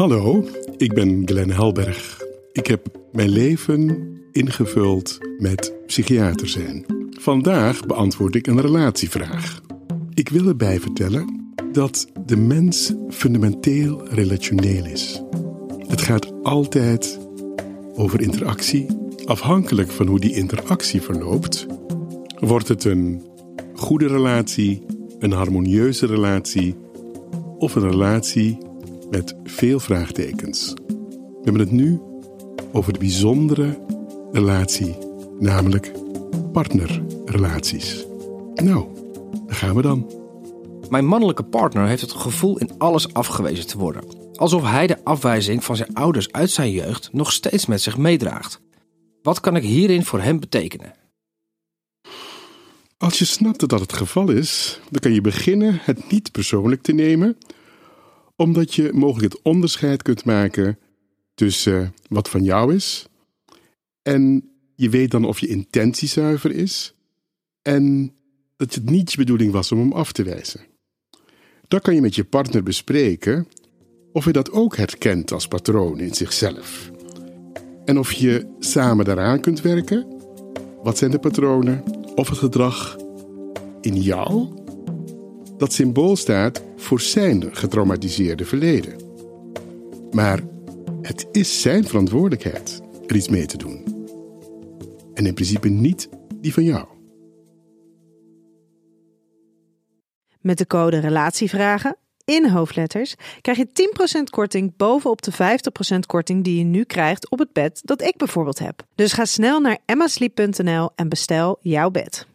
Hallo, ik ben Glenn Helberg. Ik heb mijn leven ingevuld met psychiater zijn. Vandaag beantwoord ik een relatievraag. Ik wil erbij vertellen dat de mens fundamenteel relationeel is. Het gaat altijd over interactie. Afhankelijk van hoe die interactie verloopt, wordt het een goede relatie, een harmonieuze relatie of een relatie met veel vraagtekens. We hebben het nu over de bijzondere relatie, namelijk partnerrelaties. Nou, daar gaan we dan. Mijn mannelijke partner heeft het gevoel in alles afgewezen te worden. Alsof hij de afwijzing van zijn ouders uit zijn jeugd nog steeds met zich meedraagt. Wat kan ik hierin voor hem betekenen? Als je snapt dat dat het geval is, dan kan je beginnen het niet persoonlijk te nemen, omdat je mogelijk het onderscheid kunt maken tussen wat van jou is en je weet dan of je intentie zuiver is en dat het niet je bedoeling was om hem af te wijzen. Dan kan je met je partner bespreken of hij dat ook herkent als patroon in zichzelf. En of je samen daaraan kunt werken. Wat zijn de patronen of het gedrag in jou dat symbool staat voor zijn getraumatiseerde verleden. Maar het is zijn verantwoordelijkheid er iets mee te doen. En in principe niet die van jou. Met de code RELATIEVRAGEN in hoofdletters krijg je 10% korting bovenop de 50% korting die je nu krijgt op het bed dat ik bijvoorbeeld heb. Dus ga snel naar emmasleep.nl en bestel jouw bed.